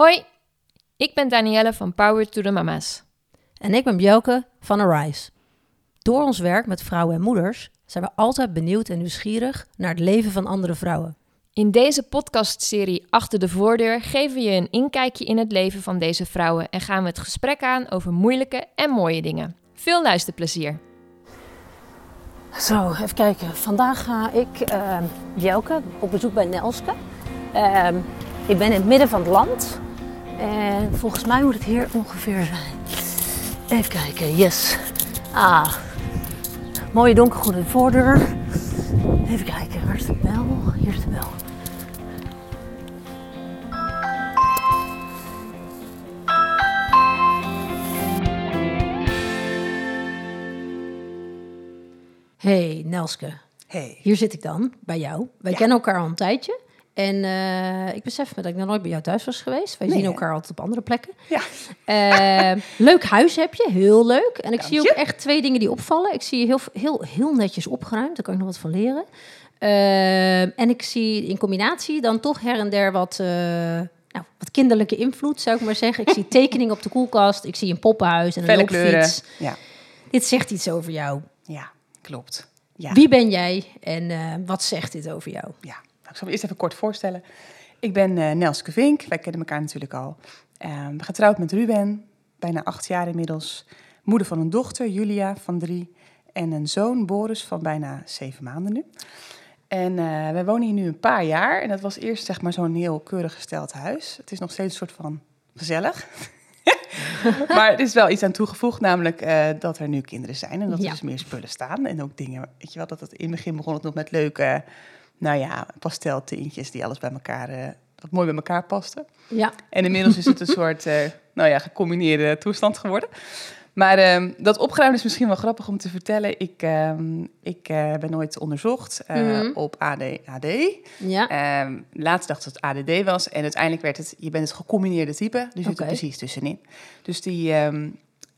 Hoi, ik ben Danielle van Power to the Mama's. En ik ben Bjelke van Arise. Door ons werk met vrouwen en moeders zijn we altijd benieuwd en nieuwsgierig naar het leven van andere vrouwen. In deze podcastserie Achter de Voordeur geven we je een inkijkje in het leven van deze vrouwen en gaan we het gesprek aan over moeilijke en mooie dingen. Veel luisterplezier. Zo, even kijken. Vandaag ga ik, uh, Bjelke, op bezoek bij Nelske. Uh, ik ben in het midden van het land. En volgens mij moet het hier ongeveer zijn. Even kijken, yes. Ah, mooie donkergroene voordeur. Even kijken, waar is de bel? Hier is de bel. Hey Nelske, Hey. hier zit ik dan bij jou. Wij Ja. kennen elkaar al een tijdje. En eh, ik besef me dat ik nog nooit bij jou thuis was geweest. Wij Nee, zien hè? elkaar altijd op andere plekken. Ja. Eh, leuk huis heb je, heel leuk. En ik Dank zie ook echt twee dingen die opvallen. Ik zie je heel, heel, heel netjes opgeruimd, daar kan ik nog wat van leren. Eh, en ik zie in combinatie dan toch her en der wat, eh, nou, wat kinderlijke invloed, zou ik maar zeggen. Ik zie tekeningen op de koelkast, ik zie een poppenhuis en een loopfiets. Ja, Dit zegt iets over jou. ja klopt. Ja. Wie ben jij en eh, wat zegt dit over jou? Ja. Nou, ik zal me eerst even kort voorstellen. Ik ben eh Nelske Vink. Wij kennen elkaar natuurlijk al. Ehm, getrouwd met Ruben, bijna acht jaar inmiddels. Moeder van een dochter, Julia, van drie. En een zoon, Boris, van bijna zeven maanden nu. En eh, wij wonen hier nu een paar jaar. En dat was eerst zeg maar zo'n heel keurig gesteld huis. Het is nog steeds een soort van gezellig. maar er is wel iets aan toegevoegd, namelijk eh, dat er nu kinderen zijn. En dat Ja. er dus meer spullen staan. En ook dingen, weet je wel, dat het in het begin begon het nog met leuke, nou ja, pasteltintjes die alles bij elkaar, eh, wat mooi bij elkaar pasten. Ja, En inmiddels is het een soort, eh, nou ja, gecombineerde toestand geworden. Maar ehm, dat opgeruimd is misschien wel grappig om te vertellen. Ik, ehm, ik eh, ben nooit onderzocht eh, Mhm. op ADHD. ja. Ehm laatst dacht dat het ADD was. En uiteindelijk werd het, je bent het gecombineerde type. Dus zit Oké. er precies tussenin. Dus die,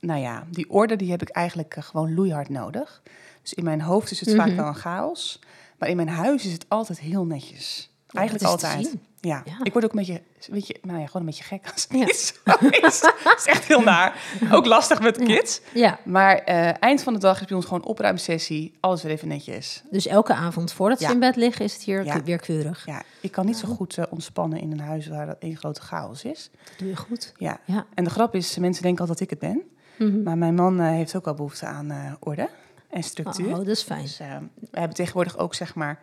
nou ja, die orde die heb ik eigenlijk eh, gewoon loeihard nodig. Dus in mijn hoofd is het vaak Mhm. wel een chaos. Maar in mijn huis is het altijd heel netjes. Eigenlijk altijd. Ja. Ja. ik word ook een beetje, weet je, nou ja, gewoon een beetje gek als het Ja. niet zo is. Het is echt heel naar. Ook lastig met kids. ja. Maar eh, eind van de dag is bij ons gewoon opruimsessie. Alles weer even netjes. Dus elke avond voordat ze in bed liggen, is het hier weer keurig. Ja, ik kan niet zo goed eh, ontspannen in een huis waar dat één grote chaos is. Dat doe je goed. Ja. Ja. En de grap is, mensen denken altijd dat ik het ben. Mhm. Maar mijn man eh, heeft ook wel behoefte aan orde en structuur. Oh, dat is fijn. Dus eh, we hebben tegenwoordig ook zeg maar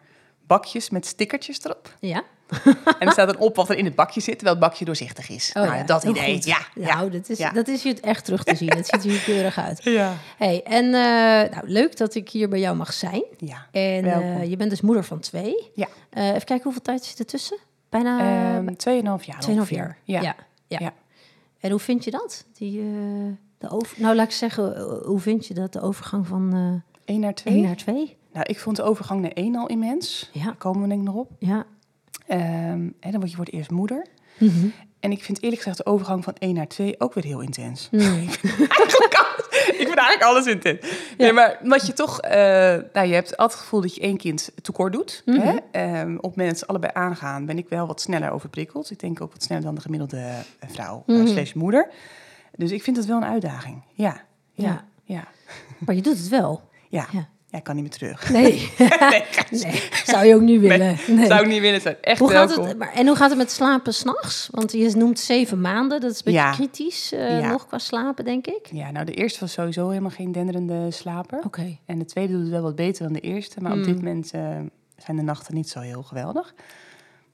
bakjes met stickertjes erop. Ja? En er staat dan op wat er in het bakje zit, terwijl het bakje doorzichtig is. Oh, nou, ja. dat Heel idee. goed. Ja, ja. Nou, dat is, ja. dat is hier echt terug te zien. Het ziet er hier keurig uit. ja. Hey, en eh, nou, leuk dat ik hier bij jou mag zijn. ja. En eh, je bent dus moeder van twee. Ja. Eh, even kijken, hoeveel tijd zit er tussen? Bijna Ehm, Tweeënhalf jaar 2,5 ongeveer. jaar. Ja. Ja. Ja. Ja. En hoe vind je dat? Die, de over... Nou, laat ik zeggen, eh, hoe vind je dat, de overgang van eh Eén naar twee. 1 naar 2? Nou, ik vond de overgang naar één al immens. Ja. Daar komen we denk ik nog op. Ja. Ehm, en dan word je het eerst moeder. Mhm. En ik vind eerlijk gezegd de overgang van 1 naar 2 ook weer heel intens. Mm. eigenlijk alles, ik vind eigenlijk alles intens. Nee, maar omdat je toch, eh, nou, je hebt altijd het gevoel dat je één kind tekort doet. Mhm. hè? Ehm, op het moment dat ze allebei aangaan, ben ik wel wat sneller overprikkeld. Ik denk ook wat sneller dan de gemiddelde vrouw Mhm. slash moeder. Dus ik vind het wel een uitdaging. Ja, ja, Ja. Maar je doet het wel. Ja, Ja. ja. ik kan niet meer terug. Nee. nee, nee. Zou je ook niet willen. Nee. zou ik niet willen zijn. Echt Hoe gaat het, maar, en hoe gaat het met slapen s'nachts? Want je noemt zeven maanden. Dat is een beetje Ja. kritisch eh, Ja. nog qua slapen, denk ik. Ja, nou de eerste was sowieso helemaal geen denderende slaper. Oké. En de tweede doet het wel wat beter dan de eerste. Maar Mm. op dit moment eh, zijn de nachten niet zo heel geweldig.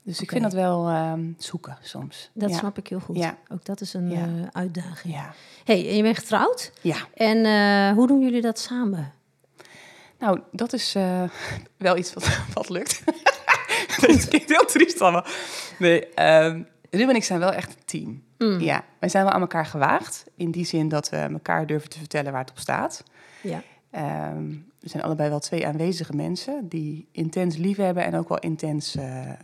Dus ik vind dat wel ehm, zoeken soms. Dat ja. snap ik heel goed. Ja. Ook dat is een Ja. eh, uitdaging. Ja. hey, en je bent getrouwd. ja, En eh, hoe doen jullie dat samen? nou dat is eh, wel iets wat, wat lukt. Het klinkt heel triest allemaal. Nee, ehm Ruben en ik zijn wel echt een team. Mm. Ja, wij zijn wel aan elkaar gewaagd. In die zin dat we elkaar durven te vertellen waar het op staat. Ja. Ehm, we zijn allebei wel twee aanwezige mensen die intens lief hebben en ook wel intens eh, eh,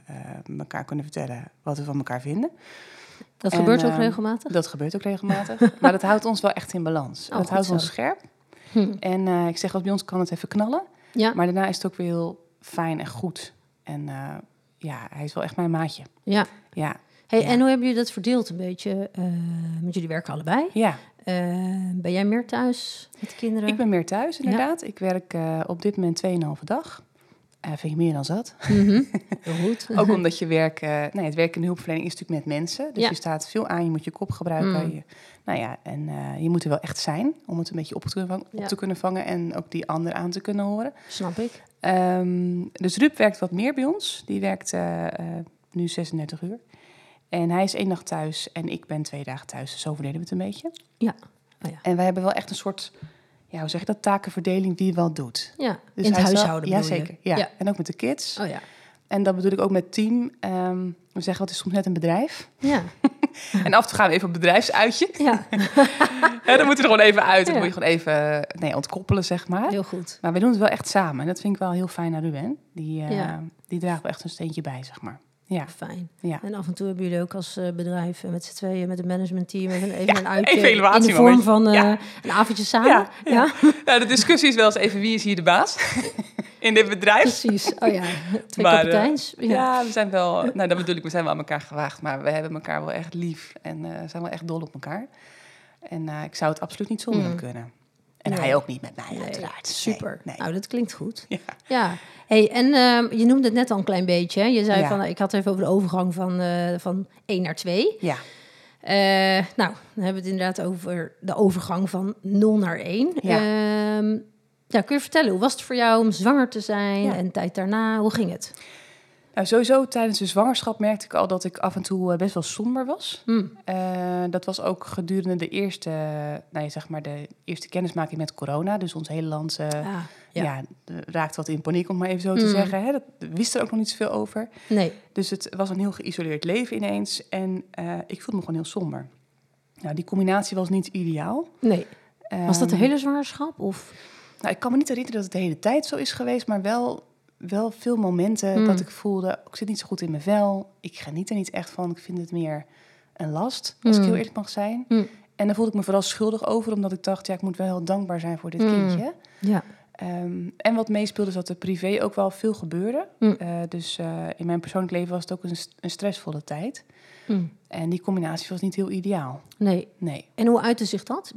elkaar kunnen vertellen wat we van elkaar vinden. Dat En, gebeurt ook eh, regelmatig? Dat gebeurt ook regelmatig. maar dat houdt ons wel echt in balans. Oh, dat houdt zo. ons scherp. Hm. En eh, ik zeg, wat bij ons kan het even knallen. Ja. Maar daarna is het ook weer heel fijn en goed. En ja, hij is wel echt mijn maatje. ja. Ja, Hey, Ja. En hoe hebben jullie dat verdeeld een beetje? want jullie werken allebei. Ja, ben jij meer thuis met de kinderen? ik ben meer thuis inderdaad. Ik werk eh, op dit moment 2,5 dag. Eh vind je meer dan zat. Heel goed. Ook omdat je werk, eh nee, het werk in de hulpverlening is natuurlijk met mensen. Dus Ja. je staat veel aan, je moet je kop gebruiken. Mm. Je, nou ja, en eh, je moet er wel echt zijn om het een beetje op te, kunnen vangen, op Ja. te kunnen vangen en ook die ander aan te kunnen horen. Snap ik. Ehm, dus Ruud werkt wat meer bij ons. Die werkt eh, eh, nu 36 uur. En hij is één dag thuis en ik ben twee dagen thuis. Zo verdelen we het een beetje. Ja. Oh ja. En wij hebben wel echt een soort, ja, hoe zeg je dat, takenverdeling die je wel doet. Ja, Dus in het is wel- huishouden Ja, zeker. Ja. Ja. En ook met de kids. Oh ja. En dat bedoel ik ook met team. Ehm, we zeggen, wat is soms net een bedrijf. Ja. En af en toe gaan we even op bedrijfsuitje. ja, Ja, dan moeten we er gewoon even uit. Dan Ja. moet je gewoon even nee, ontkoppelen, zeg maar. heel goed. Maar we doen het wel echt samen. En dat vind ik wel heel fijn aan Ruben. Die, eh, die draagt wel echt een steentje bij, zeg maar. Ja, Fijn. ja. En af en toe hebben jullie ook als eh, bedrijf eh, met z'n tweeën, met het managementteam, even, even Ja, een uitje even in de vorm van eh, Ja. een avondje samen. Ja, Ja, de discussie is wel eens even wie is hier de baas in dit bedrijf. precies. Oh ja, twee Maar, kapiteins. Ja. ja. we zijn wel, nou dat bedoel ik, we zijn wel aan elkaar gewaagd, maar we hebben elkaar wel echt lief en eh, zijn wel echt dol op elkaar. En ik zou het absoluut niet zonder Mm. hem kunnen. En Nee. hij ook niet met mij, Nee, uiteraard. Super. Nee. Nou, dat klinkt goed. Ja. Ja. Hey, en ehm, je noemde het net al een klein beetje. Hè? Je zei Ja. van, ik had het even over de overgang van, eh van 1 naar 2. Ja, Eh, nou, dan hebben we het inderdaad over de overgang van 0 naar 1. Ja. Ehm, ja, kun je vertellen, hoe was het voor jou om zwanger te zijn Ja. en tijd daarna? Hoe ging het? Nou sowieso tijdens de zwangerschap merkte ik al dat ik af en toe eh, best wel somber was. Hm. Eh, dat was ook gedurende de eerste, nou ja, zeg maar de eerste kennismaking met corona. Dus ons hele land eh, Ah, ja. ja. eh, raakte wat in paniek, om maar even zo te Mm. zeggen. Hè. Dat we wisten er ook nog niet zoveel over. Nee. Dus het was een heel geïsoleerd leven ineens. En eh, ik voelde me gewoon heel somber. Nou, die combinatie was niet ideaal. nee. Was dat de Ehm, hele zwangerschap? Of? Nou, ik kan me niet herinneren dat het de hele tijd zo is geweest, maar wel, wel veel momenten Mm. dat ik voelde, ik zit niet zo goed in mijn vel. Ik geniet er niet echt van. Ik vind het meer een last, als ik Mm. heel eerlijk mag zijn. Mm. En dan voelde ik me vooral schuldig over, omdat ik dacht, ja, ik moet wel heel dankbaar zijn voor dit kindje. Ja. Ehm, en wat meespeelde is dat er privé ook wel veel gebeurde. Eh, dus eh, in mijn persoonlijk leven was het ook een, st- een stressvolle tijd. En die combinatie was niet heel ideaal. Nee. Nee. En hoe uitte zich dat?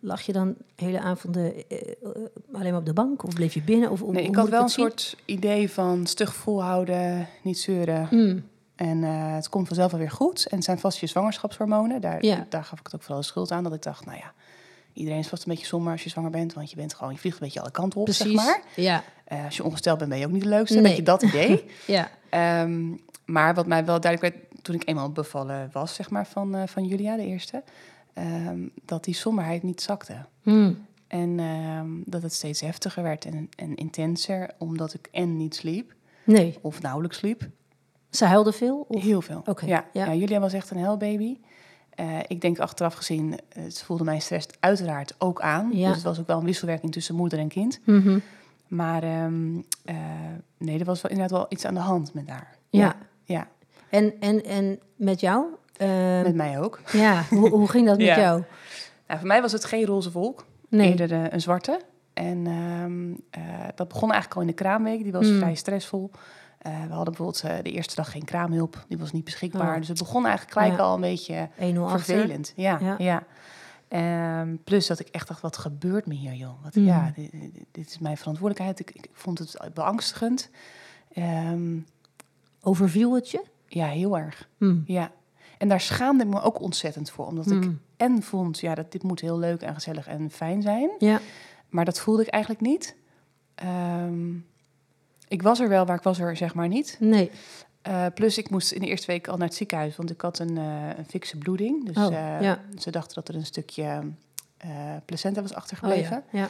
Lag je dan hele avonden eh, eh, alleen maar op de bank? Of bleef je binnen? Of, nee ik had wel een zien? soort idee van stug volhouden, niet zeuren. Hm. En eh, het komt vanzelf wel weer goed. En het zijn vast je zwangerschapshormonen. Daar, Ja. daar gaf ik het ook vooral de schuld aan. Dat ik dacht, nou ja, iedereen is vast een beetje somber als je zwanger bent. Want je bent gewoon, je vliegt een beetje alle kanten op, Precies. zeg maar. Ja. Als je ongesteld bent, ben je ook niet de leukste. Nee. Een beetje dat idee. Ja. Ehm, maar wat mij wel duidelijk werd toen ik eenmaal bevallen was, zeg maar, van, eh, van Julia, de eerste. ehm, dat die somberheid niet zakte. Hm. En ehm, dat het steeds heftiger werd en, en intenser. Omdat ik en niet sliep, Nee. of nauwelijks sliep. Ze huilde veel? Of? Heel veel. Oké, ja. ja. Ja. Julia was echt een helbaby. Eh ik denk achteraf gezien, eh, ze voelde mijn stress uiteraard ook aan. Ja. Dus het was ook wel een wisselwerking tussen moeder en kind. Mhm. Maar ehm, eh, nee, er was wel inderdaad wel iets aan de hand met haar. Ja. ja. En, en, en met jou? Ehm, met mij ook. Ja, hoe, hoe ging dat met Ja. jou? Nou, voor mij was het geen roze wolk, Nee. eerder eh, een zwarte. En ehm, eh, dat begon eigenlijk al in de kraamweek. Die was Mm. vrij stressvol. Eh, we hadden bijvoorbeeld eh, de eerste dag geen kraamhulp. Die was niet beschikbaar. Oh. Dus het begon eigenlijk gelijk Ja. al een beetje 1-0 achter. vervelend. Ja, Ja. ja. Ehm, plus dat ik echt dacht, wat gebeurt me hier, joh? Wat, Mm. Ja, dit, is mijn verantwoordelijkheid. Ik, ik vond het beangstigend. Ehm, Overviel het je? Ja, heel erg. Hm. Ja. En daar schaamde ik me ook ontzettend voor. Omdat ik Hm. en vond, ja, dat dit moet heel leuk en gezellig en fijn zijn. Ja. Maar dat voelde ik eigenlijk niet. Ehm, ik was er wel, maar ik was er zeg maar niet. Nee. Eh, plus ik moest in de eerste week al naar het ziekenhuis, want ik had een, eh, een fikse bloeding. Dus Oh, eh, ja. ze dachten dat er een stukje placenta was Oh, achtergebleven. ja. ja.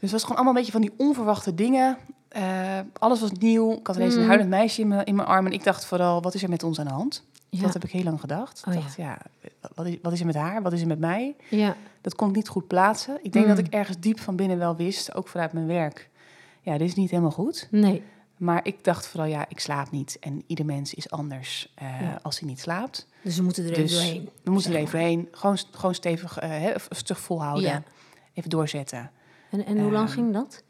Dus het was gewoon allemaal een beetje van die onverwachte dingen. Eh, alles was nieuw. Ik had ineens Mm. een huilend meisje in mijn, in mijn arm. En ik dacht vooral, wat is er met ons aan de hand? Ja. Dat heb ik heel lang gedacht. Oh, ik dacht, ja, wat, is, wat is er met haar? Wat is er met mij? ja. Dat kon ik niet goed plaatsen. Ik denk Mm. dat ik ergens diep van binnen wel wist, ook vanuit mijn werk. Ja, dit is niet helemaal goed. Nee. Maar ik dacht vooral, ja, ik slaap niet. En ieder mens is anders eh, Ja. als hij niet slaapt. Dus we moeten er Dus even doorheen. We moeten er even heen. Gewoon, gewoon stevig, eh, hè, een stuk volhouden. Even doorzetten. En, en hoe lang Ehm, ging dat?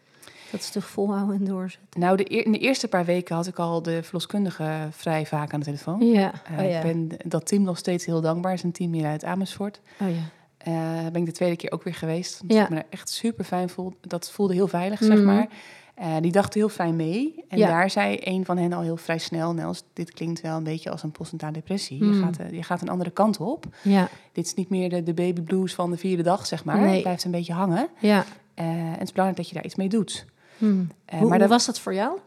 Dat is toch volhouden en doorzetten. Nou, de, in de eerste paar weken had ik al de verloskundige vrij vaak aan de telefoon. Ja. Eh, oh ja. Ik ben dat team nog steeds heel dankbaar. Het is een team hier uit Amersfoort. Oh ja. Eh ben ik de tweede keer ook weer geweest. Omdat Ja. ik me daar echt super fijn voelde. Dat voelde heel veilig, zeg Mhm. maar. Eh, die dachten heel fijn mee. En Ja. daar zei een van hen al heel vrij snel... Nels, dit klinkt wel een beetje als een postnatale depressie. Je, Mm. gaat, je gaat een andere kant op. Ja. Dit is niet meer de, de baby blues van de vierde dag, zeg maar. Nee. Het blijft een beetje hangen. Ja. En het is belangrijk dat je daar iets mee doet. Hmm. Eh, hoe, maar hoe dat, was dat voor jou?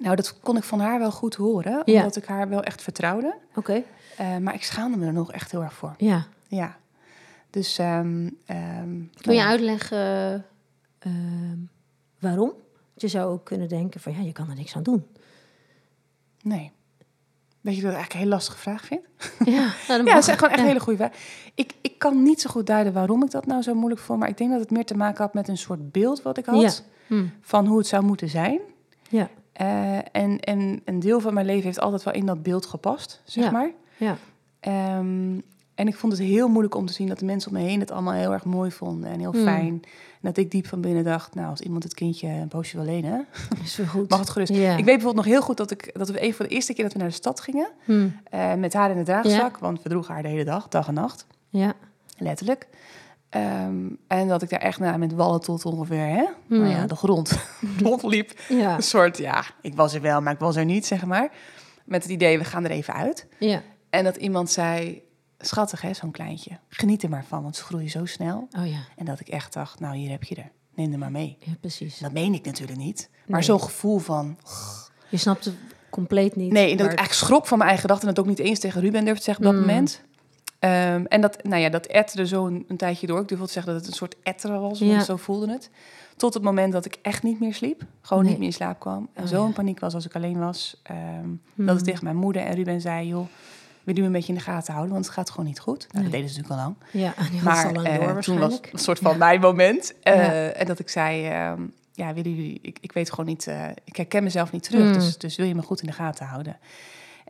nou, dat kon ik van haar wel goed horen. Ja. Omdat ik haar wel echt vertrouwde. Oké. Eh, maar ik schaamde me er nog echt heel erg voor. Ja. Ja. Dus... ehm ehm, Kun nou je ja. uitleggen ehm, waarom? Je zou ook kunnen denken van ja, je kan er niks aan doen. Nee. Weet je wat ik eigenlijk een hele lastige vraag vind? Ja, nou, dat Ja, dat is echt gewoon echt Ja. een hele goede vraag. Ik, ik kan niet zo goed duiden waarom ik dat nou zo moeilijk vond. Maar ik denk dat het meer te maken had met een soort beeld wat ik had. Ja. Hmm. Van hoe het zou moeten zijn. Ja. Eh, en, en een deel van mijn leven heeft altijd wel in dat beeld gepast, zeg Ja. maar. Ja. Ehm, en ik vond het heel moeilijk om te zien dat de mensen om me heen het allemaal heel erg mooi vonden en heel Hmm. fijn. En dat ik diep van binnen dacht, nou, als iemand het kindje een poosje wil lenen, Is goed. mag het gerust. Ik weet bijvoorbeeld nog heel goed dat, ik, dat we een van de eerste keer dat we naar de stad gingen, Hmm. eh, met haar in de draagzak, want we droegen haar de hele dag, dag en nacht, Ja. letterlijk. Ehm, en dat ik daar echt nou, met wallen tot ongeveer, hè, nou ja, de grond rondliep. Ja. Een soort, ja, ik was er wel, maar ik was er niet, zeg maar. Met het idee, we gaan er even uit. Ja. En dat iemand zei, schattig hè, zo'n kleintje. Geniet er maar van, want ze groeien zo snel. Oh ja. En dat ik echt dacht, nou hier heb je er. Neem er maar mee. Ja, precies. Dat meen ik natuurlijk niet. Maar Nee. zo'n gevoel van... Je snapt het compleet niet. Nee, en dat maar- ik eigenlijk schrok van mijn eigen gedachten... en dat ook niet eens tegen Ruben durfde te zeggen op dat Mm. moment. Ehm, en dat, nou ja, dat etterde zo een, een tijdje door. Ik durf wel te zeggen dat het een soort etteren was, want Ja. zo voelde het. Tot het moment dat ik echt niet meer sliep. Gewoon Nee. niet meer in slaap kwam. En Oh, zo in ja. paniek was als ik alleen was. Hmm. Dat ik tegen mijn moeder en Ruben zei... joh, wil je me een beetje in de gaten houden? Want het gaat gewoon niet goed. Nou, Nee. dat deden ze natuurlijk al lang. Ja, die Maar al lang eh, door toen was een soort van mijn moment. Eh. En dat ik zei, ehm, ja, willen jullie, ik, ik weet gewoon niet, eh, ik herken mezelf niet terug. Mm. Dus, dus wil je me goed in de gaten houden?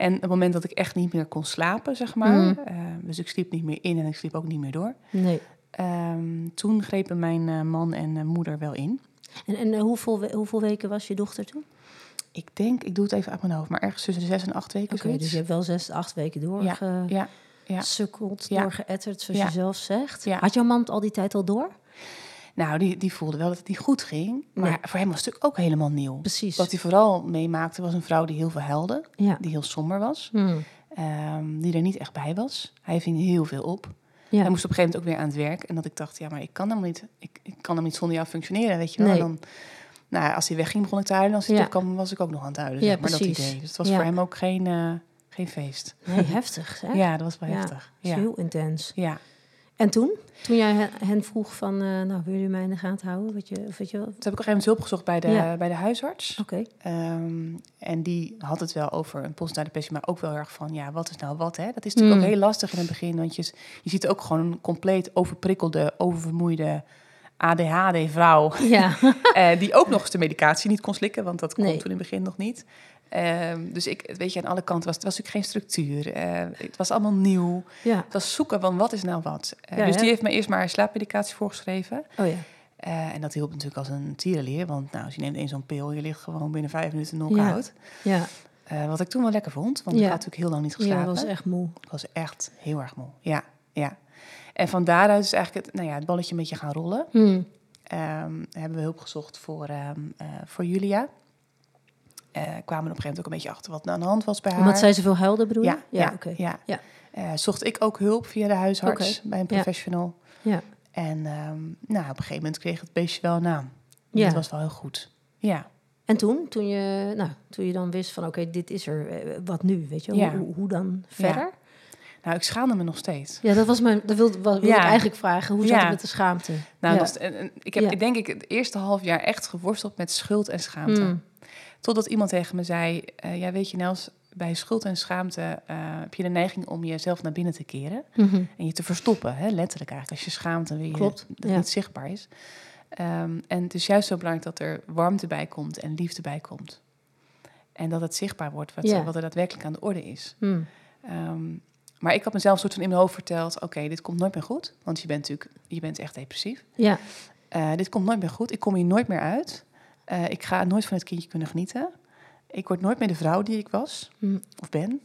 En op het moment dat ik echt niet meer kon slapen, zeg maar. Mm. eh, dus ik sliep niet meer in en ik sliep ook niet meer door. Nee. ehm, toen grepen mijn eh, man en eh, moeder wel in. En, en hoeveel, we- hoeveel weken was je dochter toen? Ik denk, ik doe het even uit mijn hoofd, maar ergens tussen zes en acht weken Oké, dus je hebt wel zes, acht weken doorgesukkeld, Ja, ja. Ja. doorgeëtterd, zoals je zelf zegt. Ja. Had jouw man het al die tijd al door? Nou, die, die voelde wel dat het niet goed ging. Maar Nee. voor hem was het natuurlijk ook helemaal nieuw. Precies. Wat hij vooral meemaakte was een vrouw die heel veel huilde. Ja. Die heel somber was. Hmm. ehm, die er niet echt bij was. Hij ving heel veel op. Ja. Hij moest op een gegeven moment ook weer aan het werk. En dat ik dacht, ja, maar ik kan hem niet, ik, ik kan hem niet zonder jou functioneren, weet je wel. Nee. En Dan, nou, als hij wegging, begon ik te huilen. Als hij Ja. terugkwam, was ik ook nog aan het huilen. Ja, zeg maar dat precies. idee. Dus het was voor hem ook geen, eh, geen feest. Nee, heftig, hè? Ja, dat was wel heftig. dat Ja. heel intens. ja. En toen? Toen jij hen- vroeg van, eh, nou, wil je mij in de gaten houden? Weet je, je? Toen heb ik op een gegeven moment hulp gezocht bij de, Ja. bij de huisarts. Oké. Ehm, en die had het wel over een postnatale depressie, maar ook wel erg van, ja, wat is nou wat, hè? Dat is natuurlijk Mm. ook heel lastig in het begin, want je, je ziet ook gewoon een compleet overprikkelde, oververmoeide ADHD-vrouw, Ja. eh, die ook nog eens de medicatie niet kon slikken, want dat kon Nee. toen in het begin nog niet. Ehm, dus ik, weet je, aan alle kanten was het was natuurlijk geen structuur. Eh, het was allemaal nieuw. ja. Het was zoeken van wat is nou wat. Eh, Ja, dus die heeft me eerst maar slaapmedicatie voorgeschreven. Oh ja. Eh, en dat hielp natuurlijk als een tierenleer. Want nou, als je neemt één zo'n pil, je ligt gewoon binnen vijf minuten Ja. knock-out. Ja. Eh, wat ik toen wel lekker vond, want Ja. ik had natuurlijk heel lang niet Ja, geslapen. dat was echt moe. Ik was echt heel erg moe. Ja, ja. En van daaruit is eigenlijk het, nou ja, het balletje een beetje gaan rollen. Hmm. Ehm, hebben we hulp gezocht voor, ehm, voor Julia. Eh, kwamen op een gegeven moment ook een beetje achter wat er aan de hand was bij haar. Omdat zij zoveel huilde, bedoel je? ja, ja, oké. ja. Ja. Eh, zocht ik ook hulp via de huisarts bij een Ja. professional. Ja. En ehm, nou, op een gegeven moment kreeg het beestje wel een naam. Ja. Dat was wel heel goed. Ja. En toen, toen je, nou, toen je dan wist van, oké, dit is er, eh, wat nu, weet je? Ja. Hoe, hoe, hoe dan verder? Nou, ik schaamde me nog steeds. Ja, dat was mijn, dat wilde, Ja. ik eigenlijk vragen. Hoe zat Ja. het met de schaamte? Nou, ja. dat en- en ik heb Ja. ik denk ik het eerste half jaar echt geworsteld met schuld en schaamte. Hmm. Totdat iemand tegen me zei: eh, Ja, weet je, Nels, bij schuld en schaamte eh, heb je de neiging om jezelf naar binnen te keren Mhm. en je te verstoppen. Hè? Letterlijk eigenlijk. Als je schaamt, wil je Klopt, dat ja. niet zichtbaar is. Ehm, en het is juist zo belangrijk dat er warmte bij komt en liefde bij komt. En dat het zichtbaar wordt wat, wat er daadwerkelijk aan de orde is. Hmm. Ehm, maar ik had mezelf soort van in mijn hoofd verteld: Oké, dit komt nooit meer goed. Want je bent natuurlijk je bent echt depressief. Ja, Eh, dit komt nooit meer goed. Ik kom hier nooit meer uit. Eh, ik ga nooit van het kindje kunnen genieten. Ik word nooit meer de vrouw die ik was Hm. of ben.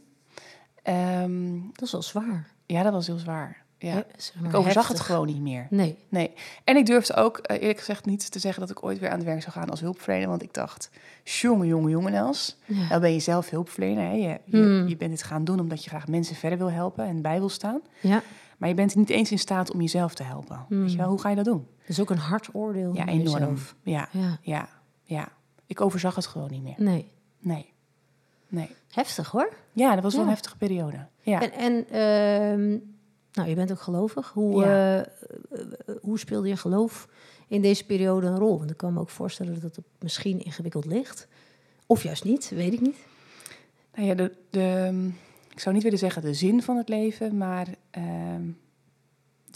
Ehm, Dat is wel zwaar. ja, dat was heel zwaar. Ja. Hè, zeg maar Ik overzag het gewoon niet meer. Nee. Nee. En ik durfde ook eh, eerlijk gezegd niet te zeggen dat ik ooit weer aan het werk zou gaan als hulpverlener. Want ik dacht, jongen, jongen, jongen Els. Ja. Nou ben je zelf hulpverlener. Hè? Je, je, Hmm. je bent dit gaan doen omdat je graag mensen verder wil helpen en bij wil staan. ja, Maar je bent niet eens in staat om jezelf te helpen. Weet je wel, hoe ga je dat doen? dat is ook een hard oordeel. Ja, enorm. Ja, ja, ja. Ik overzag het gewoon niet meer. nee. Nee. Nee. Heftig hoor. Ja, dat was wel Ja. een heftige periode. Ja. En, en ehm, nou, je bent ook gelovig. Hoe, Ja. eh, eh, hoe speelde je geloof in deze periode een rol? Want ik kan me ook voorstellen dat het misschien ingewikkeld ligt. Of juist niet, weet ik niet. Nou ja, de, de, ik zou niet willen zeggen de zin van het leven, maar ehm,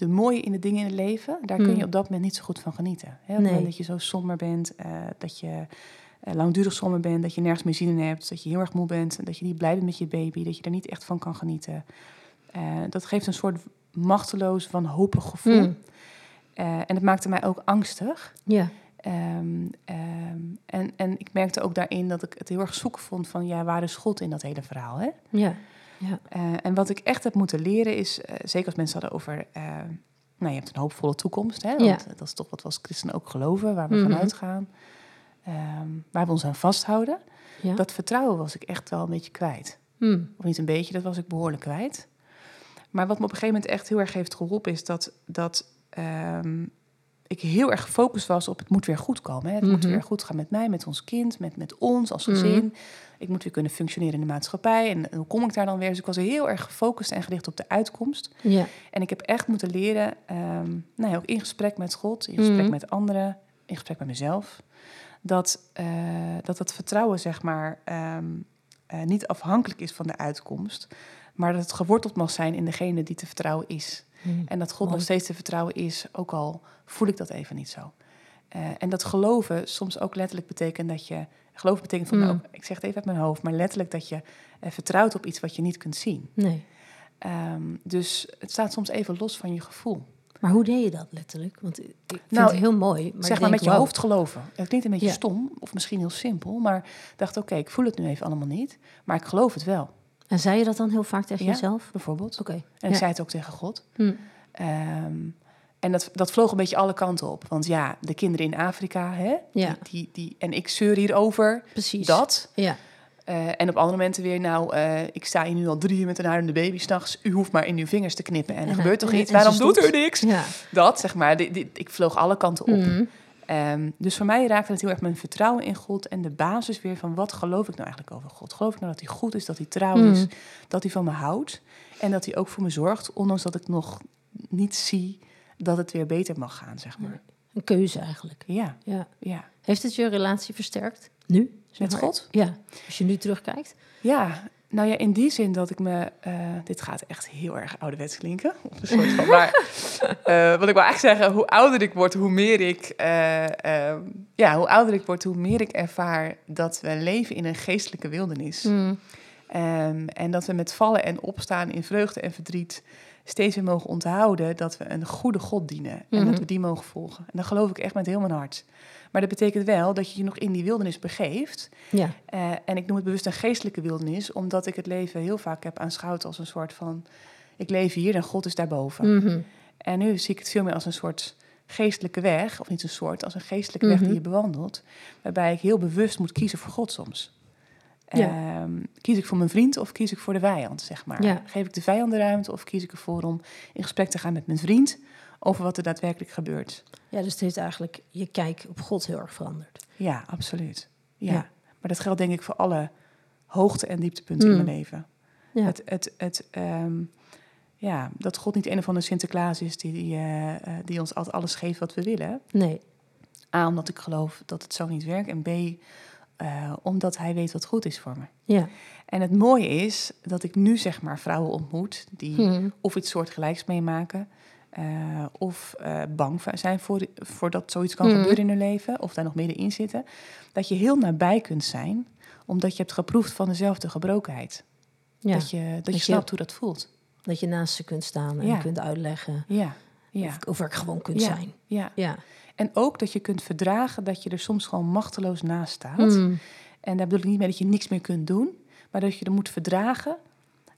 de mooie in de dingen in het leven, daar kun Hmm. je op dat moment niet zo goed van genieten. Hè? Op het Nee. moment dat je zo somber bent, eh, dat je eh, langdurig somber bent, dat je nergens meer zin in hebt, dat je heel erg moe bent, dat je niet blij bent met je baby, dat je er niet echt van kan genieten. Eh, dat geeft een soort machteloos, wanhopig gevoel. Hmm. En het maakte mij ook angstig. Ja. Ehm, ehm, en, en ik merkte ook daarin dat ik het heel erg zoeken vond van, ja, waar is God in dat hele verhaal? Hè? Ja. Ja. Eh, en wat ik echt heb moeten leren is, eh, zeker als mensen hadden over, eh, nou je hebt een hoopvolle toekomst, hè? Want Ja. dat is toch wat we als christenen ook geloven, waar we Mhm. vanuit gaan, ehm, waar we ons aan vasthouden. ja. Dat vertrouwen was ik echt wel een beetje kwijt. Hmm. Of niet een beetje, dat was ik behoorlijk kwijt. Maar wat me op een gegeven moment echt heel erg heeft geholpen, is dat, dat ehm, ik heel erg gefocust was op het moet weer goed komen. Hè? Het moet Mhm. weer goed gaan met mij, met ons kind, met, met ons als Mhm. gezin. Ik moet weer kunnen functioneren in de maatschappij. En hoe kom ik daar dan weer? Dus ik was heel erg gefocust en gericht op de uitkomst. Ja. En ik heb echt moeten leren, ehm, nou ja, ook in gesprek met God, in gesprek Mhm. met anderen, in gesprek met mezelf, dat eh, dat, dat vertrouwen, zeg maar, ehm, eh, niet afhankelijk is van de uitkomst, maar dat het geworteld mag zijn in degene die te vertrouwen is. Hmm. En dat God Mooi. nog steeds te vertrouwen is, ook al voel ik dat even niet zo. Eh, en dat geloven soms ook letterlijk betekent dat je. Geloven betekent voor mij Mm. ook, ik zeg het even uit mijn hoofd, maar letterlijk dat je eh, vertrouwt op iets wat je niet kunt zien. Nee. Ehm, dus het staat soms even los van je gevoel. Maar hoe deed je dat letterlijk? Want ik vind Nou, het heel mooi. Maar zeg maar met je hoofd geloven. Het klinkt een beetje Ja. stom of misschien heel simpel, maar dacht oké, ik voel het nu even allemaal niet, maar ik geloof het wel, En zei je dat dan heel vaak tegen Ja. jezelf? bijvoorbeeld. Oké. En ik zei het ook tegen God. Hm. Ehm, en dat, dat vloog een beetje alle kanten op. Want ja, de kinderen in Afrika, hè, Ja. die, die, die, en ik zeur hierover, Precies. dat. Ja. Eh, en op andere momenten weer, nou, eh, ik sta hier nu al drie uur met een huilende baby s'nachts. U hoeft maar in uw vingers te knippen en er gebeurt toch iets? Waarom doet u niks? Ja. Dat, zeg maar. Dit, dit- ik vloog alle kanten op. Mhm. Ehm, dus voor mij raakte het heel erg mijn vertrouwen in God en de basis weer van wat geloof ik nou eigenlijk over God? Geloof ik nou dat hij goed is, dat hij trouw is, Mhm. dat hij van me houdt en dat hij ook voor me zorgt, ondanks dat ik nog niet zie dat het weer beter mag gaan, zeg maar. Een keuze eigenlijk. Ja, Ja. ja. Heeft het je relatie versterkt? Nu? zeg Met? God? Ja. Als je nu terugkijkt. Ja, nou ja, in die zin dat ik me... eh, dit gaat echt heel erg ouderwets klinken. Of een soort van, maar eh, wat ik wil eigenlijk zeggen, hoe ouder ik word, hoe meer ik... eh, ehm, ja, hoe ouder ik word, hoe meer ik ervaar dat we leven in een geestelijke wildernis. Mm. Ehm, en dat we met vallen en opstaan in vreugde en verdriet steeds weer mogen onthouden dat we een goede God dienen en Mhm. dat we die mogen volgen. En dat geloof ik echt met heel mijn hart. Maar dat betekent wel dat je je nog in die wildernis begeeft. Ja. Eh, en ik noem het bewust een geestelijke wildernis, omdat ik het leven heel vaak heb aanschouwd als een soort van: ik leef hier en God is daarboven. Mhm. En nu zie ik het veel meer als een soort geestelijke weg, of niet een soort, als een geestelijke weg Mhm. die je bewandelt, waarbij ik heel bewust moet kiezen voor God soms. Ja. Ehm, kies ik voor mijn vriend of kies ik voor de vijand, zeg maar? Ja. Geef ik de vijand de ruimte of kies ik ervoor om in gesprek te gaan met mijn vriend over wat er daadwerkelijk gebeurt? ja, dus het heeft eigenlijk je kijk op God heel erg veranderd. Ja, absoluut. Ja. Ja. Maar dat geldt denk ik voor alle hoogte- en dieptepunten in Mm. mijn leven. Ja. Het, het, het, ehm, ja, dat God niet een of andere Sinterklaas is die, die, eh, eh, die ons altijd alles geeft wat we willen. Nee. A, omdat ik geloof dat het zo niet werkt. En B, eh, omdat hij weet wat goed is voor me. Ja. En het mooie is dat ik nu zeg maar vrouwen ontmoet die Mhm. of iets soortgelijks meemaken. eh, of eh, bang zijn voor, voor dat zoiets kan Mhm. gebeuren in hun leven. Of daar nog middenin zitten. Dat je heel nabij kunt zijn. Omdat je hebt geproefd van dezelfde gebrokenheid. Ja. Dat je, dat je je- snapt hoe dat voelt. Dat je naast ze kunt staan en Ja. kunt uitleggen. Ja, Ja. Of, of er gewoon kunt Ja. zijn. Ja. Ja. En ook dat je kunt verdragen dat je er soms gewoon machteloos naast staat. Mm. En daar bedoel ik niet mee dat je niks meer kunt doen, maar dat je er moet verdragen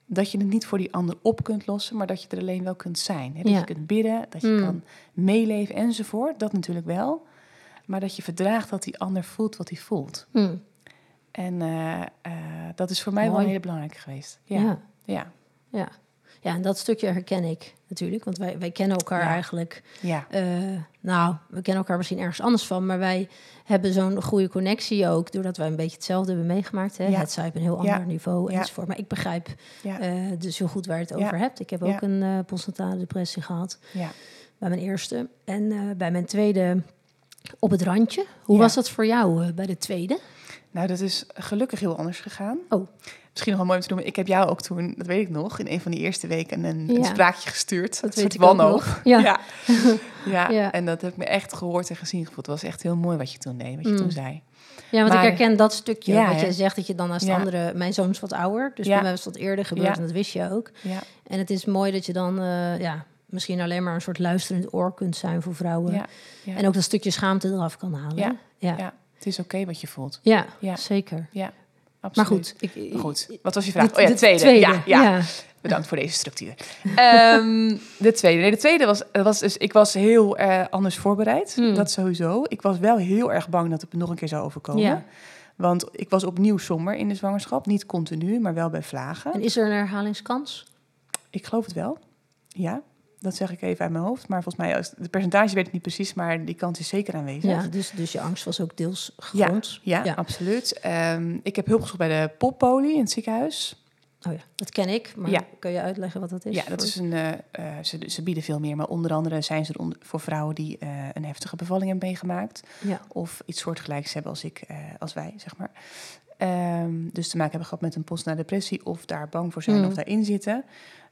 dat je het niet voor die ander op kunt lossen, maar dat je er alleen wel kunt zijn. Hè? Dat Ja. je kunt bidden, dat je Mm. kan meeleven enzovoort. Dat natuurlijk wel. Maar dat je verdraagt dat die ander voelt wat hij voelt. Mm. En eh, eh, dat is voor mij wel Mooi. hele belangrijke geweest. Ja. Ja. Ja. Ja. Ja, en dat stukje herken ik natuurlijk. Want wij, wij kennen elkaar Ja. eigenlijk... Ja. eh, nou, we kennen elkaar misschien ergens anders van... maar wij hebben zo'n goede connectie ook... doordat wij een beetje hetzelfde hebben meegemaakt. Hè? Ja. Het zij op een heel ander niveau enzovoort. Maar ik begrijp eh, dus heel goed waar je het over hebt. Ik heb ook een eh postnatale depressie gehad ja. bij mijn eerste. En bij mijn tweede op het randje. Hoe was dat voor jou bij de tweede? Nou, dat is gelukkig heel anders gegaan. Oh. Misschien nog wel mooi om te noemen. Ik heb jou ook toen, dat weet ik nog, in een van die eerste weken een, Ja. een spraakje gestuurd. Dat een weet soort wanhoop. nog. Ja. Ja. Ja. Ja. en dat heb ik me echt gehoord en gezien gevoeld. Het was echt heel mooi wat je toen deed, wat je Mm. toen zei. Ja, want Maar- ik herken dat stukje. Ja, wat je zegt dat je dan naast andere... Mijn zoon is wat ouder, dus bij mij was het wat eerder gebeurd. En dat wist je ook. Ja, En het is mooi dat je dan eh, ja, misschien alleen maar een soort luisterend oor kunt zijn voor vrouwen. En ook dat stukje schaamte eraf kan halen. Ja. ja. Het is oké wat je voelt. Ja, Ja. zeker. Ja, Maar absoluut. goed. Ik, Goed. Wat was je vraag? de- Oh ja, de tweede. Ja, ja. Bedankt voor deze structuur. Ehm, de tweede. Nee, de tweede was, was dus, ik was heel eh, anders voorbereid. Hmm. Dat sowieso. Ik was wel heel erg bang dat het me nog een keer zou overkomen. Ja. Want ik was opnieuw somber in de zwangerschap. Niet continu, maar wel bij vlagen. En is er een herhalingskans? Ik geloof het wel. Ja, dat zeg ik even uit mijn hoofd. Maar volgens mij, als- de percentage weet ik niet precies, maar die kans is zeker aanwezig. Ja, dus, dus je angst was ook deels gegrond. ja, Ja. absoluut. Ehm, ik heb hulp gezocht bij de poppoli in het ziekenhuis. Oh ja, dat ken ik. Maar Ja. kun je uitleggen wat dat is? Ja, dat is een, eh, eh, ze, ze bieden veel meer, maar onder andere zijn ze er onder- voor vrouwen die eh, een heftige bevalling hebben meegemaakt. Ja. Of iets soortgelijks hebben als, ik, als wij, zeg maar. Ehm, dus te maken hebben gehad met een post na depressie of daar bang voor zijn Mm. of daarin zitten.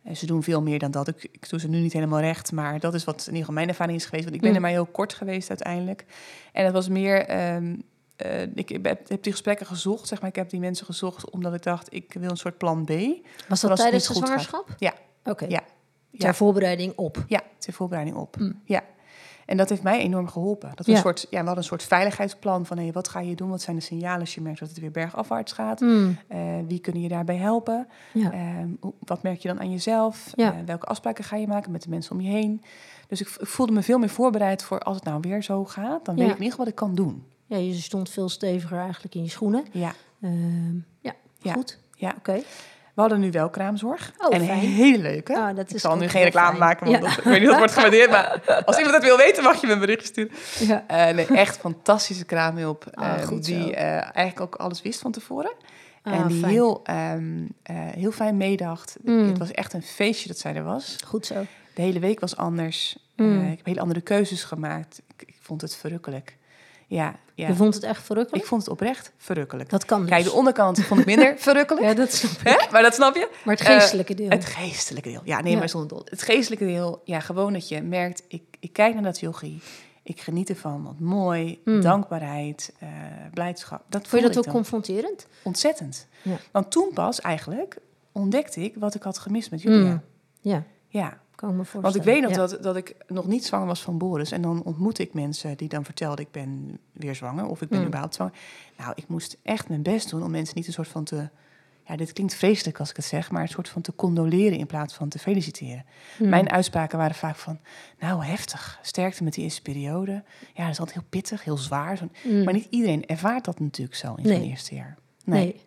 En ze doen veel meer dan dat. Ik, ik doe ze nu niet helemaal recht, maar dat is wat in ieder geval mijn ervaring is geweest. Want ik ben Mm. er maar heel kort geweest uiteindelijk. En het was meer, ehm, eh, ik heb, heb die gesprekken gezocht, zeg maar. Ik heb die mensen gezocht omdat ik dacht, ik wil een soort plan B. Was dat tijdens de gaat. zwangerschap? Ja. Oké. Ja. Ter Ja. voorbereiding op. Ja, ter voorbereiding op. Mm. Ja. En dat heeft mij enorm geholpen. Dat we, Ja. een soort, ja, we hadden een soort veiligheidsplan van hey, wat ga je doen? Wat zijn de signalen als je merkt dat het weer bergafwaarts gaat? Mm. Eh, wie kunnen je daarbij helpen? Ja. Ehm, wat merk je dan aan jezelf? Ja. Eh, welke afspraken ga je maken met de mensen om je heen? Dus ik, ik voelde me veel meer voorbereid voor als het nou weer zo gaat. Dan weet ik in ieder geval wat ik kan doen. ja, je stond veel steviger eigenlijk in je schoenen. Ja, Ehm, ja, Ja. goed. ja. Oké. We hadden nu wel kraamzorg. Oh, en fijn. hele leuke. Ah, dat ik is zal nu geen reclame fijn. maken, want Ja. dat, ik weet niet of het wordt gewaardeerd. Maar als iemand het wil weten, mag je me een berichtje sturen. Ja. Eh, nee, echt fantastische kraamhulp. Ah, eh, die eh, eigenlijk ook alles wist van tevoren. Ah, en die fijn. heel, ehm, eh, heel fijn meedacht. Mm. Het was echt een feestje dat zij er was. Goed zo. De hele week was anders. Mm. Ik heb hele andere keuzes gemaakt. Ik, ik vond het verrukkelijk. Ja, ja. Je vond het echt verrukkelijk? ik vond het oprecht verrukkelijk. Dat kan dus. Kijk, de onderkant vond ik minder verrukkelijk. Ja, dat snap ik. Hè? Maar dat snap je? Maar het Eh, geestelijke deel. Het geestelijke deel. Ja, nee, Ja. maar zonder dol. Het geestelijke deel, ja, gewoon dat je merkt, ik, ik kijk naar dat yogi. Ik geniet ervan, wat mooi, Mm. dankbaarheid, eh, blijdschap. Dat Vond je dat ook dan. confronterend? ontzettend. Ja. Want toen pas eigenlijk ontdekte ik wat ik had gemist met Julia. Mm. Ja, Ja, want ik weet nog Ja. dat, dat ik nog niet zwanger was van Boris. En dan ontmoette ik mensen die dan vertelden, ik ben weer zwanger. Of ik ben Mm. überhaupt zwanger. Nou, ik moest echt mijn best doen om mensen niet een soort van te... Ja, dit klinkt vreselijk als ik het zeg, maar een soort van te condoleren in plaats van te feliciteren. Mm. Mijn uitspraken waren vaak van, nou heftig, sterkte met die eerste periode. Ja, dat is altijd heel pittig, heel zwaar. Zo- Mm. Maar niet iedereen ervaart dat natuurlijk zo in Nee. zo'n eerste jaar. Nee. nee.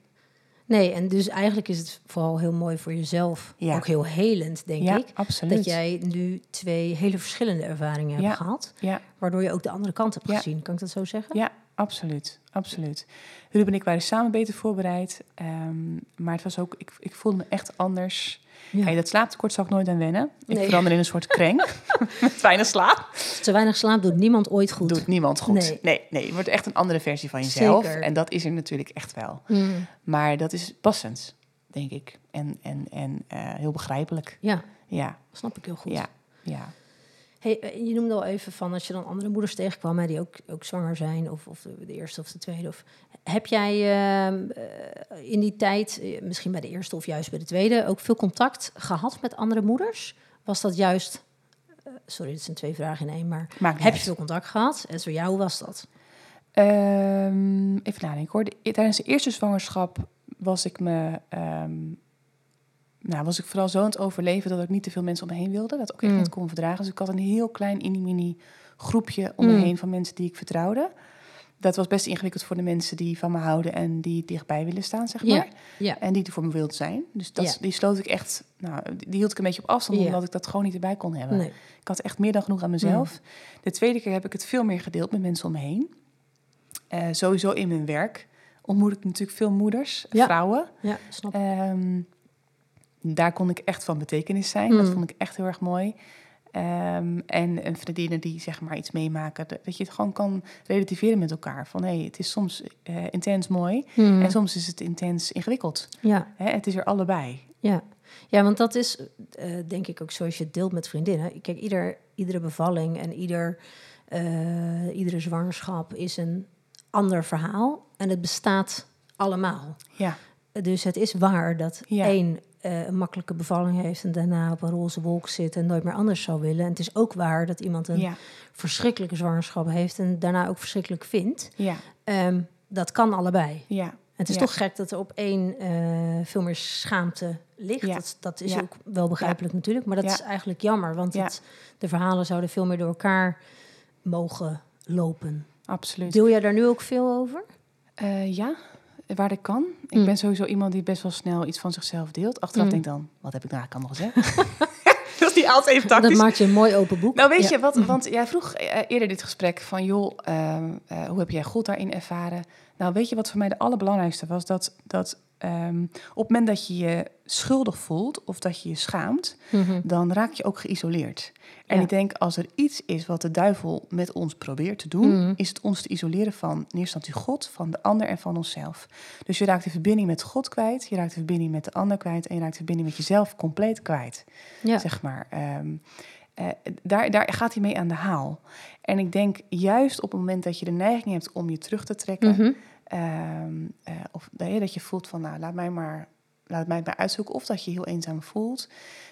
En dus eigenlijk is het vooral heel mooi voor jezelf. Ja. Ook heel helend, denk ja, ik. absoluut. Dat jij nu twee hele verschillende ervaringen hebt gehad. Waardoor je ook de andere kant hebt gezien. Kan ik dat zo zeggen? ja, absoluut, absoluut. Ruben en ik waren samen beter voorbereid. ehm, maar het was ook, ik, ik voelde me echt anders. Ja. Hey, dat slaaptekort zal ik nooit aan wennen. Ik Nee. verander in een soort kreng. Met weinig slaap. Te weinig slaap doet niemand ooit goed. Doet niemand goed. Nee. Nee. wordt echt een andere versie van jezelf. Zeker. En dat is er natuurlijk echt wel. Mm. Maar dat is passend, denk ik. En, en, en eh, heel begrijpelijk. Ja, Ja, snap ik heel goed. ja, ja. Hey, eh, je noemde al even van als je dan andere moeders tegenkwam hè, die ook, ook zwanger zijn, of, of de, eerste of de tweede. Of, heb jij ehm, eh, in die tijd, eh, misschien bij de eerste of juist bij de tweede, ook veel contact gehad met andere moeders? Was dat juist sorry, dit zijn twee vragen in één, maar heb je veel contact gehad? En zo ja, hoe was dat? Ehm, even nadenken hoor. De- tijdens de eerste zwangerschap was ik me... ehm, nou, was ik vooral zo aan het overleven dat ik niet te veel mensen om me heen wilde. Dat ook echt Mm. niet kon verdragen. Dus ik had een heel klein mini-mini groepje om me Mm. heen van mensen die ik vertrouwde. Dat was best ingewikkeld voor de mensen die van me houden en die dichtbij willen staan, zeg maar. En die er voor me wilden zijn. Dus dat, die sloot ik echt, nou, die hield ik een beetje op afstand, omdat ik dat gewoon niet erbij kon hebben. Nee. Ik had echt meer dan genoeg aan mezelf. De tweede keer heb ik het veel meer gedeeld met mensen om me heen. Eh, sowieso in mijn werk ontmoet ik natuurlijk veel moeders, Ja. vrouwen. Ja, snap ik. Daar kon ik echt van betekenis zijn. Dat Mm. vond ik echt heel erg mooi. Ehm, en, en vriendinnen die zeg maar iets meemaken, dat je het gewoon kan relativeren met elkaar. Van hé, hey, het is soms eh, intens mooi Hmm. en soms is het intens ingewikkeld. Ja, Hè, het is er allebei. ja. ja, want dat is eh, denk ik ook zoals je het deelt met vriendinnen. Kijk, ieder, iedere bevalling en ieder, eh, iedere zwangerschap is een ander verhaal. En het bestaat allemaal. Ja, Dus het is waar dat Ja. één eh, een makkelijke bevalling heeft en daarna op een roze wolk zit en nooit meer anders zou willen. En het is ook waar dat iemand een ja, verschrikkelijke zwangerschap heeft en daarna ook verschrikkelijk vindt. ja, Ehm, dat kan allebei. ja. Het is Ja. toch gek dat er op één eh, veel meer schaamte ligt. Ja. Dat, dat is Ja. ook wel begrijpelijk natuurlijk, maar dat is eigenlijk jammer, want het, de verhalen zouden veel meer door elkaar mogen lopen. Absoluut. Deel jij daar nu ook veel over? Eh, ja, waar ik kan. Ik Mm. ben sowieso iemand die best wel snel iets van zichzelf deelt. Achteraf Mm. denk ik dan, wat heb ik nou eigenlijk allemaal gezegd? dat is niet altijd even tactisch. Dat maakt je een mooi open boek. Nou, weet Ja. je, wat, want jij vroeg eh, eerder dit gesprek van, joh, ehm, eh, hoe heb jij God daarin ervaren? Nou, weet je wat voor mij de allerbelangrijkste was? Dat, dat ehm, op het moment dat je je schuldig voelt of dat je je schaamt, Mhm. dan raak je ook geïsoleerd. En Ja. ik denk, als er iets is wat de duivel met ons probeert te doen, Mhm. is het ons te isoleren van in eerste instantie God, van de ander en van onszelf. Dus je raakt de verbinding met God kwijt, je raakt de verbinding met de ander kwijt en je raakt de verbinding met jezelf compleet kwijt Ja. zeg maar. Ehm, eh, daar, daar gaat hij mee aan de haal. En ik denk juist op het moment dat je de neiging hebt om je terug te trekken, Mhm. Ehm, eh, of nee, dat je voelt van, nou, laat mij maar, laat mij het maar uitzoeken, of dat je heel eenzaam voelt,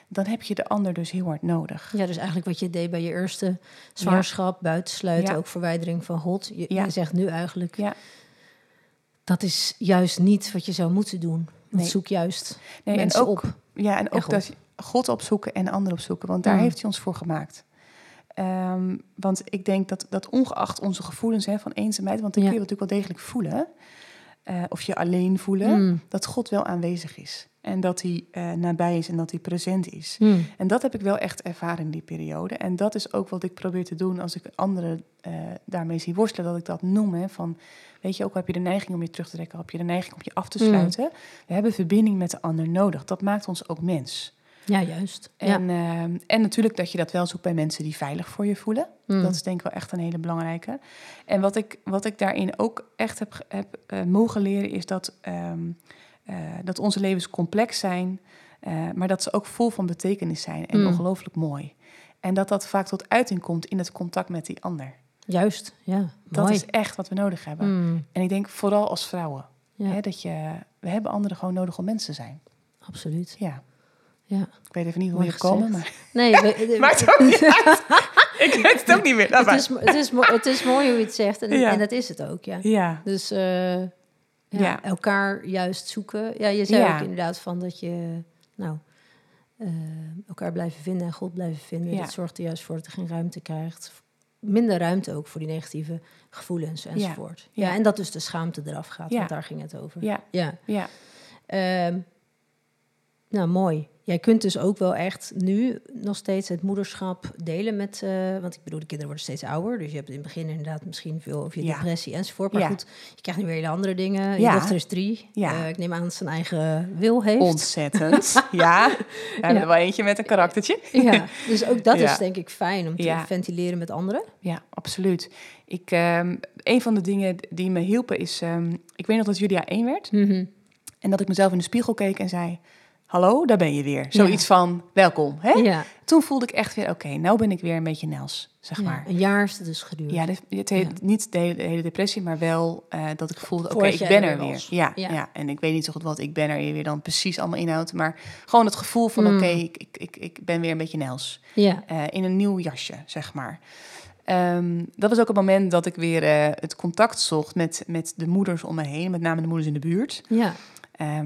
dan heb je de ander dus heel hard nodig. Ja, dus eigenlijk wat je deed bij je eerste zwangerschap, buitensluiten, Ja. ook verwijdering van God. Je, Ja. je zegt nu eigenlijk, Ja. dat is juist niet wat je zou moeten doen. Nee. zoek juist Nee, mensen en ook, op. Ja, en ook dat God opzoeken en de ander opzoeken, want daar Mm. heeft hij ons voor gemaakt. Ehm, want ik denk dat, dat ongeacht onze gevoelens hè, van eenzaamheid, want die Ja. kun je natuurlijk wel degelijk voelen, eh, of je alleen voelen, Mm. dat God wel aanwezig is. En dat hij eh, nabij is en dat hij present is. Mm. En dat heb ik wel echt ervaren in die periode. En dat is ook wat ik probeer te doen als ik anderen eh, daarmee zie worstelen, dat ik dat noem. Hè, van, weet je, ook al heb je de neiging om je terug te trekken, heb je de neiging om je af te Mm. sluiten. We hebben verbinding met de ander nodig. Dat maakt ons ook mens. Ja, juist. ja. En, ehm, en natuurlijk dat je dat wel zoekt bij mensen die veilig voor je voelen. Mm. Dat is denk ik wel echt een hele belangrijke. En wat ik, wat ik daarin ook echt heb, heb eh, mogen leren, is dat, ehm, eh, dat onze levens complex zijn, eh, maar dat ze ook vol van betekenis zijn en Mm. ongelooflijk mooi. En dat dat vaak tot uiting komt in het contact met die ander. Juist, ja. Dat is echt wat we nodig hebben. Mm. En ik denk vooral als vrouwen. Ja, Hè, dat je, we hebben anderen gewoon nodig om mensen te zijn. absoluut. Ja. Ja. Ik weet even niet hoe Mooi je gekomen, gezegd. maar Nee, we- maakt ook niet uit. Ik weet het ook niet meer. Het, is, het, is, het is mooi hoe je het zegt en, Ja. en dat is het ook, ja. Ja, Dus eh, ja, Ja. elkaar juist zoeken. Ja, je zei Ja. ook inderdaad van dat je, nou, eh, elkaar blijven vinden en God blijven vinden. Ja. Dat zorgt er juist voor dat er geen ruimte krijgt. Minder ruimte ook voor die negatieve gevoelens enzovoort. Ja, Ja. en dat dus de schaamte eraf gaat, Ja. want daar ging het over. ja, Ja. ja. Ehm, nou, mooi. Jij kunt dus ook wel echt nu nog steeds het moederschap delen met... eh, want ik bedoel, de kinderen worden steeds ouder. Dus je hebt in het begin inderdaad misschien veel over je Ja. depressie enzovoort. Maar Ja. goed, je krijgt nu weer hele andere dingen. Je Ja. dochter is drie. Ja. Eh, ik neem aan dat ze een eigen wil heeft. Ontzettend. ja, we hebben er wel eentje met een karaktertje. Ja, dus ook dat Ja. is denk ik fijn om te Ja. ventileren met anderen. Ja, absoluut. Ik, ehm, een van de dingen die me hielpen is... ehm, ik weet nog dat Julia één werd. En dat ik mezelf in de spiegel keek en zei... hallo, daar ben je weer. Zoiets van, welkom. Hè? Ja. Toen voelde ik echt weer, oké, nou ben ik weer een beetje Nels, zeg Ja, maar. Een jaar is het dus geduurd. Ja, hele- Ja. niet de hele, de hele depressie, maar wel eh, dat ik voelde, oké, ik ben er er weer. Ja, ja. En ik weet niet zo goed wat ik ben er weer dan precies allemaal inhoudt. Maar gewoon het gevoel van, Mm. oké, ik, ik, ik, ik ben weer een beetje Nels. Ja. Eh, in een nieuw jasje, zeg maar. Ehm, dat was ook het moment dat ik weer eh, het contact zocht met, met de moeders om me heen, met name de moeders in de buurt. Ja. Eh,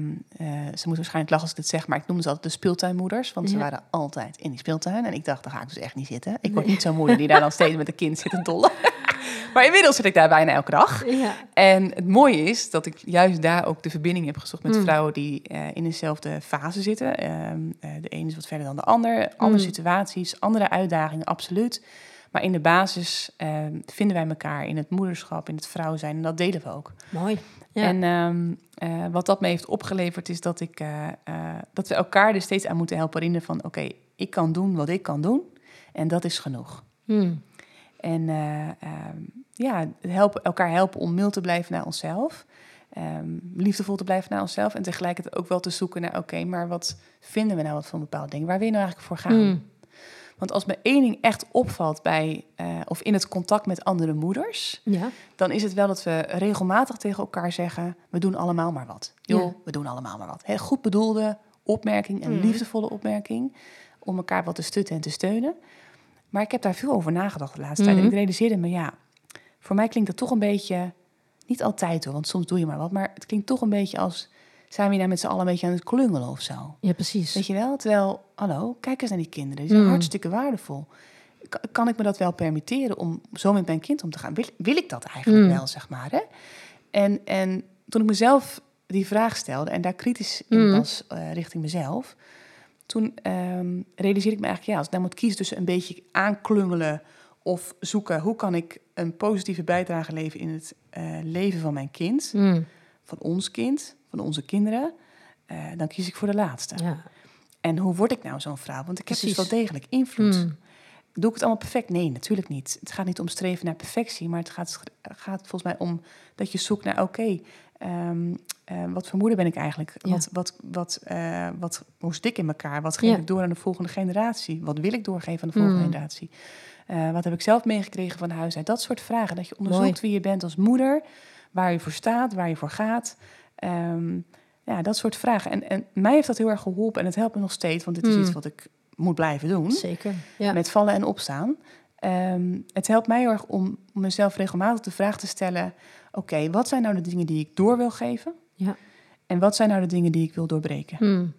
ze moeten waarschijnlijk lachen als ik dit zeg, maar ik noemde ze altijd de speeltuinmoeders, want ze waren altijd in die speeltuin. En ik dacht, daar ga ik dus echt niet zitten. Ik word niet zo'n moeder die daar dan steeds met een kind zit te dollen. maar inmiddels zit ik daar bijna elke dag. Ja. En het mooie is dat ik juist daar ook de verbinding heb gezocht met Mm. vrouwen die eh, in dezelfde fase zitten. Ehm, eh, de ene is wat verder dan de ander. Andere Mm. situaties, andere uitdagingen, absoluut. Maar in de basis ehm, vinden wij elkaar in het moederschap, in het vrouw zijn. En dat delen we ook. Mooi. Ja. En ehm, eh, wat dat me heeft opgeleverd is dat, ik, eh, eh, dat we elkaar er steeds aan moeten helpen herinneren van... oké, ik kan doen wat ik kan doen en dat is genoeg. Hmm. En eh, ehm, ja, helpen, elkaar helpen om mild te blijven naar onszelf. ehm, liefdevol te blijven naar onszelf. En tegelijkertijd ook wel te zoeken naar... oké, maar wat vinden we nou wat van bepaalde dingen? Waar wil je nou eigenlijk voor gaan? Hmm. Want als me één ding echt opvalt bij... eh, of in het contact met andere moeders... Ja. dan is het wel dat we regelmatig tegen elkaar zeggen... we doen allemaal maar wat. Joh, Ja. we doen allemaal maar wat. Heel goed bedoelde opmerking, een Mhm. liefdevolle opmerking... om elkaar wat te stutten en te steunen. Maar ik heb daar veel over nagedacht de laatste tijd. En Mhm. ik realiseerde me, ja... voor mij klinkt dat toch een beetje... niet altijd hoor, want soms doe je maar wat... maar het klinkt toch een beetje als... zijn we hier nou met z'n allen een beetje aan het klungelen of zo? Ja, precies. Weet je wel? Terwijl, hallo, kijk eens naar die kinderen. Die zijn Mm. hartstikke waardevol. Ka- Kan ik me dat wel permitteren om zo met mijn kind om te gaan? Wil, wil ik dat eigenlijk Mm. wel, zeg maar? Hè? En, en toen ik mezelf die vraag stelde en daar kritisch in Mm. was eh, richting mezelf... toen ehm, realiseerde ik me eigenlijk, ja, als ik nou moet kiezen tussen een beetje aanklungelen... of zoeken, hoe kan ik een positieve bijdrage leveren in het eh, leven van mijn kind... Van ons kind, van onze kinderen... eh, dan kies ik voor de laatste. Ja. En hoe word ik nou zo'n vrouw? Want ik heb dus wel degelijk invloed. Hmm. Doe ik het allemaal perfect? Nee, natuurlijk niet. Het gaat niet om streven naar perfectie, maar het gaat, gaat volgens mij om dat je zoekt naar, oké, ehm, eh, wat voor moeder ben ik eigenlijk? Ja. Wat, wat, wat, eh, wat, hoe zit ik in elkaar? Wat geef Ja. ik door aan de volgende generatie? Wat wil ik doorgeven aan de volgende Mm. generatie? Wat heb ik zelf meegekregen van huis uit? Dat soort vragen. Dat je onderzoekt Mooi. wie je bent als moeder, waar je voor staat, waar je voor gaat. Ehm, ja, dat soort vragen. En, en mij heeft dat heel erg geholpen en het helpt me nog steeds, want dit is Mm. iets wat ik moet blijven doen Zeker. Ja. met vallen en opstaan. Ehm, het helpt mij heel erg om mezelf regelmatig de vraag te stellen: oké, wat zijn nou de dingen die ik door wil geven? Ja. En wat zijn nou de dingen die ik wil doorbreken? Hmm.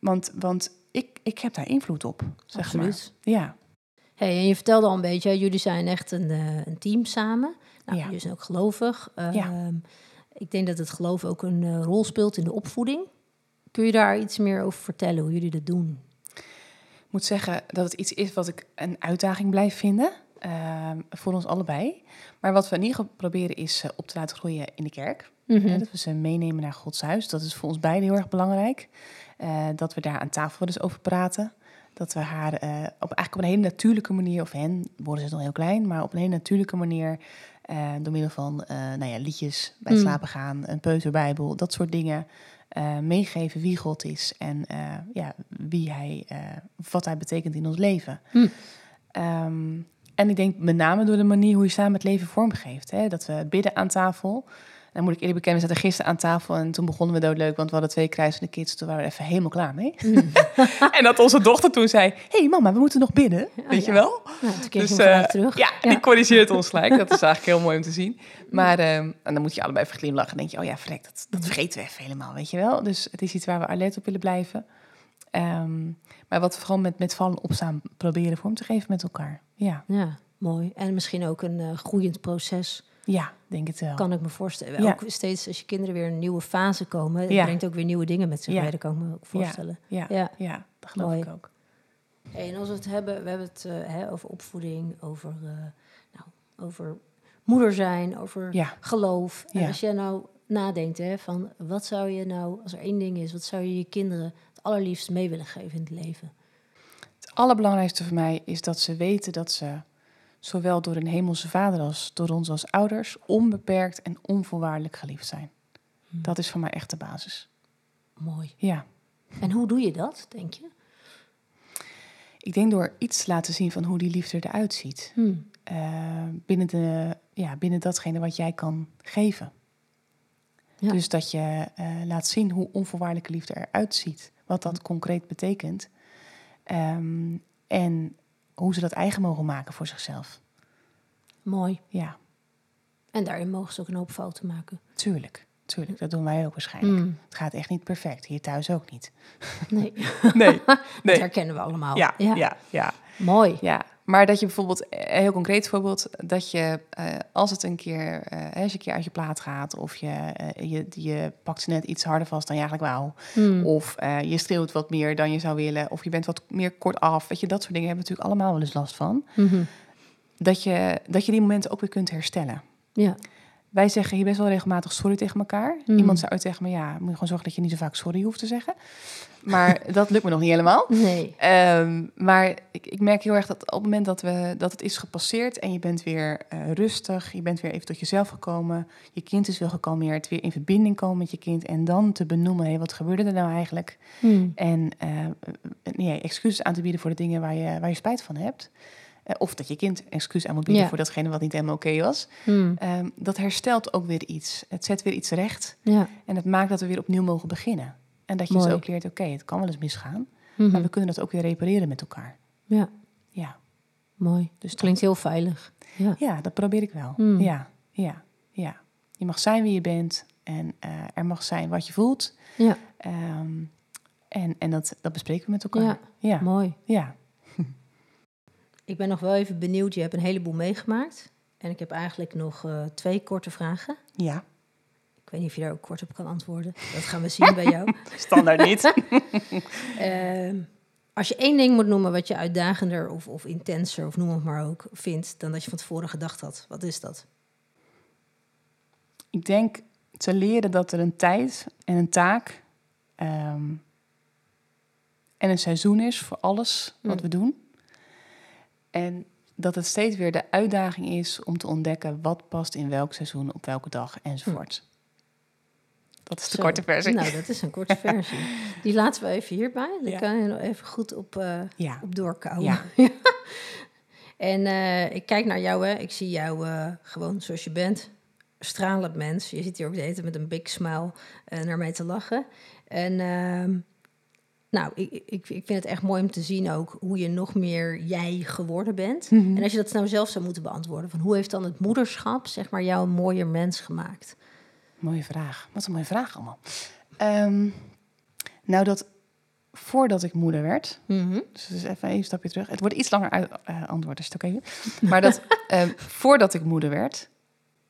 Want, want ik, ik heb daar invloed op, zeg Absoluut. maar. Ja, Hey, en je vertelde al een beetje, jullie zijn echt een, eh, een team samen. Nou, Ja. Jullie zijn ook gelovig. Ja. Ik denk dat het geloof ook een eh, rol speelt in de opvoeding. Kun je daar iets meer over vertellen, hoe jullie dat doen? ik moet zeggen dat het iets is wat ik een uitdaging blijf vinden. ehm, voor ons allebei. Maar wat we in ieder geval proberen is eh, op te laten groeien in de kerk. Mhm. Dat we ze meenemen naar Gods huis. Dat is voor ons beiden heel erg belangrijk. Eh, dat we daar aan tafel eens over praten. Dat we haar op, eigenlijk op een hele natuurlijke manier, of hen, worden ze nog heel klein, maar op een hele natuurlijke manier, eh, door middel van eh, nou ja, liedjes bij het Mm. slapen gaan, een peuterbijbel, dat soort dingen, eh, meegeven wie God is en ja, wie hij, wat hij betekent in ons leven. Mm. Ehm, en ik denk met name door de manier hoe je samen het leven vormgeeft. Hè? Dat we bidden aan tafel. Dan moet ik eerlijk bekennen, we zaten gisteren aan tafel en toen begonnen we doodleuk, want we hadden twee kruisende kids. Toen waren we even helemaal klaar mee. Mm. en dat onze dochter toen zei, hé hey mama, we moeten nog bidden, weet je ja. wel? Toen je Dus, eh, terug. Ja, die corrigeert ons gelijk. Dat is eigenlijk heel mooi om te zien. Maar ehm, en dan moet je allebei even glimlachen. En denk je, oh ja, vrek, dat, dat vergeten we even helemaal, weet je wel. Dus het is iets waar we alert op willen blijven. Ehm, maar wat we gewoon met, met vallen opstaan proberen vorm te geven met elkaar. Ja, Ja, mooi. En misschien ook een eh, groeiend proces, ja denk het wel. kan ik me voorstellen. Ja. Ook steeds als je kinderen weer in een nieuwe fase komen, Ja. brengt ook weer nieuwe dingen met zich Ja. mee. Dat kan ik me ook voorstellen. Ja, Ja. ja. dat geloof Mooi. ik ook. Hey, en als we het hebben, we hebben het eh, hè, over opvoeding, over, eh, nou, over moeder zijn, over geloof. En als jij nou nadenkt hè, van wat zou je nou, als er één ding is, wat zou je je kinderen het allerliefst mee willen geven in het leven? het allerbelangrijkste voor mij is dat ze weten dat ze zowel door een hemelse vader als door ons als ouders onbeperkt en onvoorwaardelijk geliefd zijn. Hm. Dat is voor mij echt de basis. Mooi. Ja. En hoe doe je dat, denk je? Ik denk door iets te laten zien van hoe die liefde eruit ziet. Hmm. Eh, binnen, de, ja, binnen datgene wat jij kan geven. Ja. Dus dat je eh, laat zien hoe onvoorwaardelijke liefde eruit ziet. Wat dat concreet betekent. Ehm, en hoe ze dat eigen mogen maken voor zichzelf. Mooi. Ja, En daarin mogen ze ook een hoop fouten maken. tuurlijk. Tuurlijk, dat doen wij ook waarschijnlijk. Hmm. Het gaat echt niet perfect. Hier thuis ook niet. Nee, Nee, dat nee. herkennen we allemaal. Ja, ja, ja, Mooi. ja. Maar dat je bijvoorbeeld, een heel concreet voorbeeld, dat je eh, als het een keer, eh, als je een keer uit je plaat gaat, of je, eh, je, je pakt ze net iets harder vast dan je eigenlijk wou, Hmm. of eh, je streelt wat meer dan je zou willen, of je bent wat meer kort af, weet je, dat soort dingen hebben we natuurlijk allemaal wel eens last van. Mhm. Dat je, dat je die momenten ook weer kunt herstellen. Ja. Wij zeggen hier best wel regelmatig sorry tegen elkaar. Mm. Iemand zou uit tegen me, ja, moet je gewoon zorgen dat je niet zo vaak sorry hoeft te zeggen. Maar dat lukt me nog niet helemaal. Nee. Ehm, maar ik, ik merk heel erg dat op het moment dat, we, dat het is gepasseerd en je bent weer eh, rustig, je bent weer even tot jezelf gekomen, je kind is weer gekalmeerd, weer in verbinding komen met je kind en dan te benoemen, hé, wat gebeurde er nou eigenlijk? Hmm. En eh, nee, excuses aan te bieden voor de dingen waar je, waar je spijt van hebt. Eh, of dat je kind excuus aan moet bieden Ja. voor datgene wat niet helemaal oké was. Hmm. Ehm, dat herstelt ook weer iets. Het zet weer iets recht. Ja. En het maakt dat we weer opnieuw mogen beginnen. En dat je Mooi. dus ook leert, oké, het kan wel eens misgaan. Mhm. Maar we kunnen dat ook weer repareren met elkaar. Ja, Ja, mooi. dus dat, Klinkt heel veilig. Ja. ja, dat probeer ik wel. Hmm. Ja, ja, ja. Je mag zijn wie je bent. En eh, er mag zijn wat je voelt. Ja, Ehm, en en dat, dat bespreken we met elkaar. Ja. ja. mooi. ja. Ik ben nog wel even benieuwd. Je hebt een heleboel meegemaakt. En ik heb eigenlijk nog eh, twee korte vragen. ja. Ik weet niet of je daar ook kort op kan antwoorden. Dat gaan we zien bij jou. Standaard niet. Ehm, als je één ding moet noemen wat je uitdagender of, of intenser, of noem het maar ook, vindt dan dat je van tevoren gedacht had, wat is dat? Ik denk te leren dat er een tijd en een taak ehm, en een seizoen is voor alles wat Mm. we doen. En dat het steeds weer de uitdaging is om te ontdekken wat past in welk seizoen, op welke dag enzovoort. Dat is de Zo. korte versie. Nou, dat is een korte versie. Die laten we even hierbij. Daar Ja. kan je nog even goed op, Ja, op doorkouwen. Ja. en eh, ik kijk naar jou, hè. ik zie jou eh, gewoon zoals je bent. Stralend mens. Je zit hier ook de hele met een big smile naar mij te lachen. En ehm, nou, ik, ik, ik vind het echt mooi om te zien ook hoe je nog meer jij geworden bent. Mhm. En als je dat nou zelf zou moeten beantwoorden, van hoe heeft dan het moederschap zeg maar jou een mooier mens gemaakt? mooie vraag. Wat een mooie vraag allemaal. Ehm, nou, dat voordat ik moeder werd, Mhm. Dus dus even een stapje terug. Het wordt iets langer uit, eh, antwoord, je het even. Maar dat eh, voordat ik moeder werd,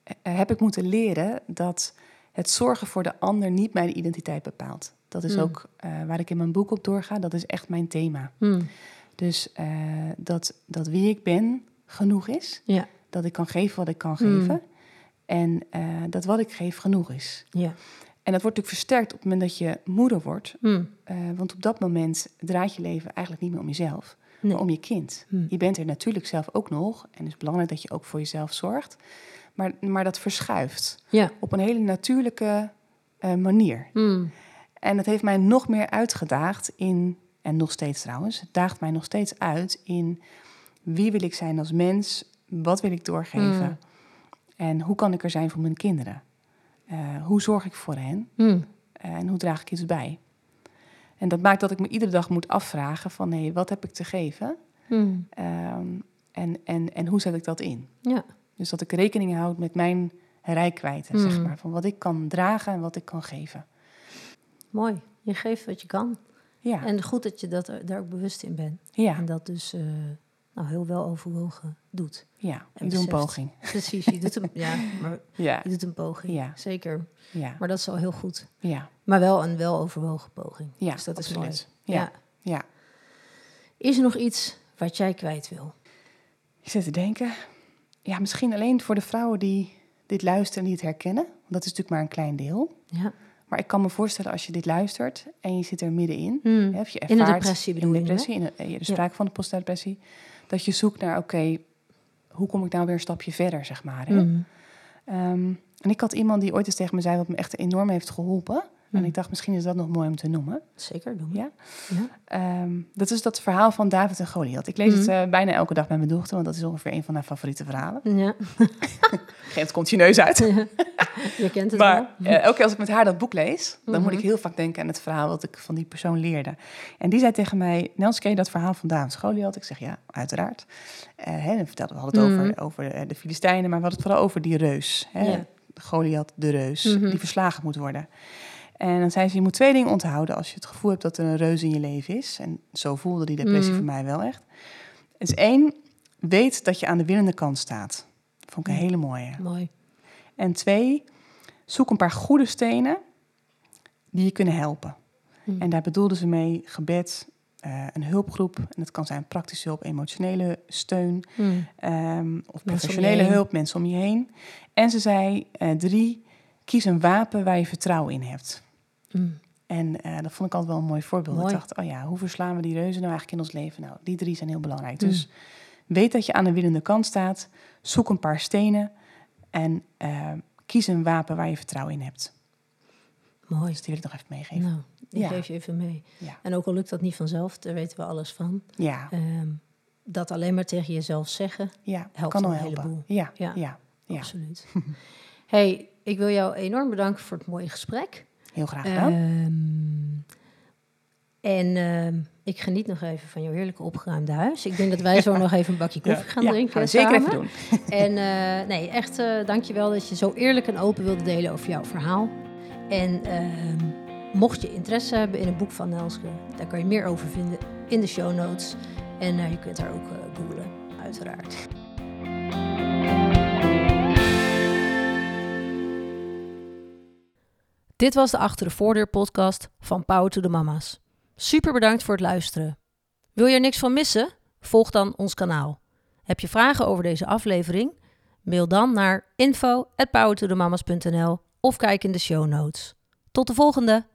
eh, heb ik moeten leren dat het zorgen voor de ander niet mijn identiteit bepaalt. Dat is Hmm. ook eh, waar ik in mijn boek op doorga. Dat is echt mijn thema. Hmm. Dus eh, dat, dat wie ik ben genoeg is. Ja. Dat ik kan geven wat ik kan Hmm. geven. En eh, dat wat ik geef genoeg is. Ja. En dat wordt natuurlijk versterkt op het moment dat je moeder wordt. Hmm. Want op dat moment draait je leven eigenlijk niet meer om jezelf, Nee. maar om je kind. Hmm. Je bent er natuurlijk zelf ook nog. En het is belangrijk dat je ook voor jezelf zorgt. Maar, maar dat verschuift Ja. op een hele natuurlijke eh, manier. Hmm. En dat heeft mij nog meer uitgedaagd in, en nog steeds trouwens, het daagt mij nog steeds uit in wie wil ik zijn als mens, wat wil ik doorgeven Hmm. en hoe kan ik er zijn voor mijn kinderen. Eh, hoe zorg ik voor hen? Hmm. En hoe draag ik iets bij? En dat maakt dat ik me iedere dag moet afvragen van... hé, wat heb ik te geven? Ehm, en, en, en hoe zet ik dat in? Ja. Dus dat ik rekening houd met mijn rijkwijde, Hmm. zeg maar. Van wat ik kan dragen en wat ik kan geven. Mooi. Je geeft wat je kan. Ja, En goed dat je dat, daar ook bewust in bent. ja, En dat dus eh, nou, heel wel overwogen doet. ja. en Ik doe een poging. Precies, je doet een, ja, maar Ja, je doet een poging. Ja. Zeker. ja, Maar dat is al heel goed. ja, Maar wel een weloverwogen poging. ja. dus dat is mooi. Ja, ja. Is er nog iets wat jij kwijt wil? Ik zit te denken... Ja, misschien alleen voor de vrouwen die dit luisteren en die het herkennen. Want dat is natuurlijk maar een klein deel. Ja. Maar ik kan me voorstellen als je dit luistert en je zit er middenin... Hè, of je In de ervaart depressie in bedoel de je nu, depressie, in de, eh, de sprake van de postdepressie, dat je zoekt naar, oké, hoe kom ik nou weer een stapje verder, zeg maar. Hè? Hmm. Ehm, en ik had iemand die ooit eens tegen me zei, wat me echt enorm heeft geholpen. En ik dacht, misschien is dat nog mooi om te noemen. Zeker doen. Ja? Ja. Ehm, dat is dat verhaal van David en Goliath. Ik lees het eh, bijna elke dag met mijn dochter, want dat is ongeveer een van haar favoriete verhalen. Ja. Geeft komt je neus uit. Je kent het Maar wel. eh, elke keer als ik met haar dat boek lees, dan moet Mhm. ik heel vaak denken aan het verhaal wat ik van die persoon leerde. En die zei tegen mij, Nels, ken je dat verhaal van David en Goliath? Ik zeg, ja, uiteraard. Hè, en vertelde, we hadden het Mhm. over, over eh, de Filistijnen, maar we hadden het vooral over die reus. Hè? Goliath, de reus, Mhm. die verslagen moet worden. En dan zei ze, je moet twee dingen onthouden als je het gevoel hebt dat er een reus in je leven is. En zo voelde die depressie Mhm. voor mij wel echt. Is één, weet dat je aan de winnende kant staat. Vond ik een hele mooie. Mooi. En twee, zoek een paar goede stenen die je kunnen helpen. Hm. En daar bedoelden ze mee gebed, eh, een hulpgroep. En dat kan zijn praktische hulp, emotionele steun Hm. ehm, of professionele hulp, mensen om je heen. En ze zei eh, drie, kies een wapen waar je vertrouwen in hebt. Hm. En eh, dat vond ik altijd wel een mooi voorbeeld. Mooi. Ik dacht, oh ja, hoe verslaan we die reuzen nou eigenlijk in ons leven? Nou, die drie zijn heel belangrijk. Mm. Dus weet dat je aan de winnende kant staat. Zoek een paar stenen. En eh, kies een wapen waar je vertrouwen in hebt. Mooi. Dus die wil ik nog even meegeven. Nou, die Ja. geef je even mee. Ja. En ook al lukt dat niet vanzelf, daar weten we alles van. Ja, Ehm, dat alleen maar tegen jezelf zeggen, ja helpt kan al een helpen. heleboel. Ja. ja. ja, absoluut. hey, ik wil jou enorm bedanken voor het mooie gesprek. Heel graag gedaan. Ehm, en ehm, ik geniet nog even van jouw heerlijke opgeruimde huis. Ik denk dat wij zo nog even een bakje koffie gaan Ja, drinken gaan zeker even doen. En eh, nee, echt eh dankjewel dat je zo eerlijk en open wilde delen over jouw verhaal. En ehm, mocht je interesse hebben in een boek van Nelske, daar kan je meer over vinden in de show notes. En eh, je kunt daar ook eh googlen, uiteraard. Dit was de Achter de Voordeur podcast van Power to the Mama's. Super bedankt voor het luisteren. Wil je er niks van missen? Volg dan ons kanaal. Heb je vragen over deze aflevering? Mail dan naar info@powertothemamas.nl of kijk in de show notes. Tot de volgende!